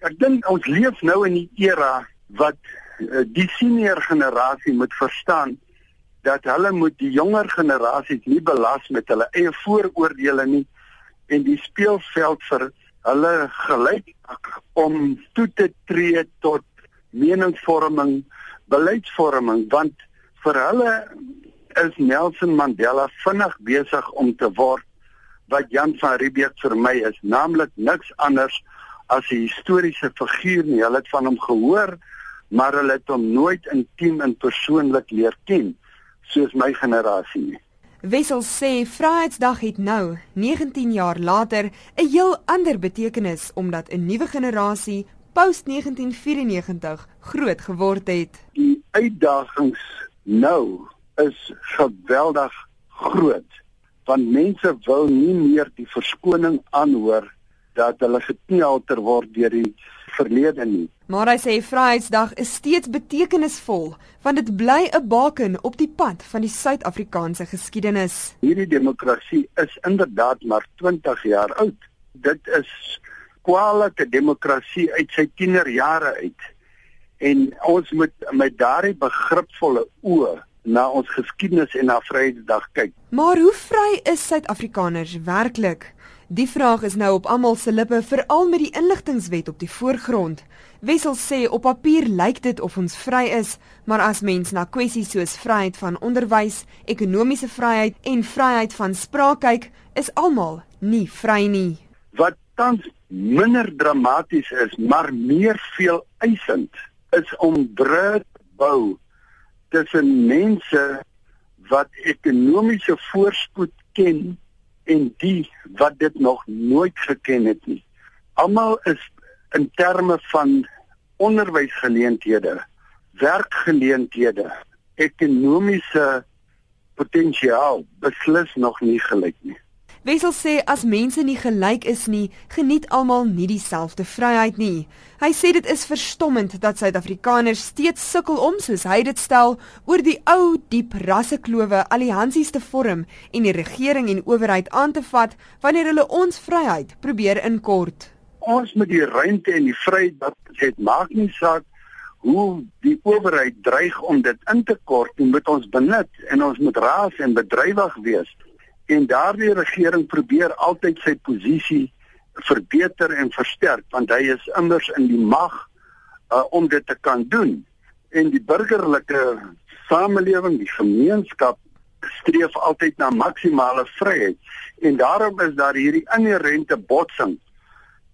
Ek dink ons leef nou in die era wat uh, die senior generasie moet verstaan dat hulle moet die jonger generasies nie belas met hulle eie vooroordeele nie en die speelveld vir hulle gelyk om toe te tree tot meningsvorming, beleidsvorming want vir hulle is Nelson Mandela vinnig besig om te word wat Jan van Riebeeck vir my is, naamlik niks anders as 'n historiese figuur nie. Hulle het van hom gehoor, maar hulle het hom nooit intiem en persoonlik leer ken soos my generasie nie. Wessel sê Vryheidsdag het nou, 19 jaar later, 'n heel ander betekenis omdat 'n nuwe generasie post 1994 groot geword het. Die uitdagings nou is geweldig groot want mense wil nie meer die verskoning aanhoor dat hulle geknelter word deur die verlede nie. Maar hy sê Vryheidsdag is steeds betekenisvol want dit bly 'n baken op die pad van die Suid-Afrikaanse geskiedenis. Hierdie demokrasie is inderdaad maar 20 jaar oud. Dit is kwalike demokrasie uit sy tienerjare uit. En ons moet met daardie begripvolle oë na ons geskiedenis en na Vryheidsdag kyk. Maar hoe vry is Suid-Afrikaners werklik? Die vraag is nou op almal se lippe, veral met die inligtingwet op die voorgrond. Wessel sê op papier lyk dit of ons vry is, maar as mens na kwessies soos vryheid van onderwys, ekonomiese vryheid en vryheid van spraak kyk, is almal nie vry nie. Wat tans minder dramaties is, maar meer veel eisend, is om brug bou tussen mense wat ekonomiese voorspoed ken en die wat dit nog nooit geken het nie. Almal is in terme van onderwysgeleenthede, werkgeleenthede, ekonomiese potensiaal beslis nog nie gelyk nie. Wessel sê as mense nie gelyk is nie, geniet almal nie dieselfde vryheid nie. Hy sê dit is verstommend dat Suid-Afrikaners steeds sukkel om soos hy dit stel oor die ou diep rasseklowe alliansies te vorm en die regering en owerheid aan te vat wanneer hulle ons vryheid probeer inkort. Ons moet die ruimte en die vryheid wat het maak nie saak hoe die owerheid dreig om dit in te kort, moet ons benut en ons moet raas en bedrywig wees en daardie regering probeer altyd sy posisie verbeter en versterk want hy is immers in die mag uh, om dit te kan doen. En die burgerlike samelewing die gemeenskap streef altyd na maksimale vryheid. En daarom is daar hierdie inherente botsing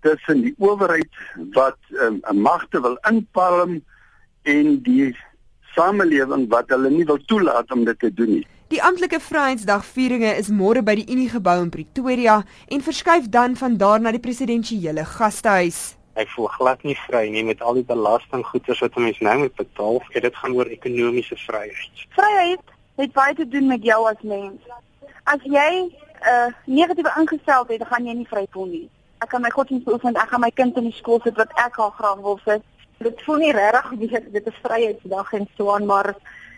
tussen die owerheid wat 'n um, magte wil inpalm en die samelewing wat hulle nie wil toelaat om dit te doen nie Die amptelike Vryheidsdagvieringe is môre by die Unie gebou in Pretoria en verskuif dan van daar na die presidensiële gastehuis. Ek voel glad nie vry nie met al die belastinggoeders wat mense nou moet betaal. Dit gaan oor ekonomiese vryheid. Vryheid het baie te doen met jou as mens. As jy 'n uh, negatiewe ingesteldheid het, gaan jy nie vry voel nie. Ek kan my godsdienst beoefen, ek gaan my kind in die skool sit wat ek al graag wil sit. Dit voel nie regtig wie dit is Vryheidsdag en so aan, maar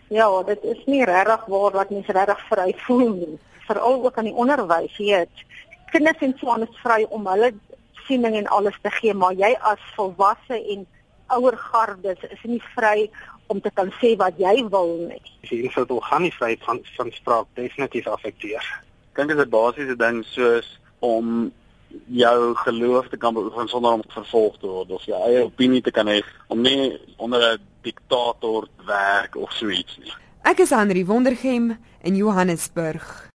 Ja, dit is nie regtig waar wat mense regtig vry voel nie. Veral ook aan die onderwys, weet. Kinders en swaan is vry om hulle siening en alles te gee, maar jy as volwasse en ouer gardes is nie vry om te kan sê wat jy wil nie. Die invloed organisasie van van spraak definitief affekteer. Ek dink dit is 'n basiese ding soos om jou geloof te kan beoefen sonder om vervolg te word of jou eie opinie te kan hê om nie onder 'n diktator werk of so iets nie. Ek is Henry Wondergem in Johannesburg.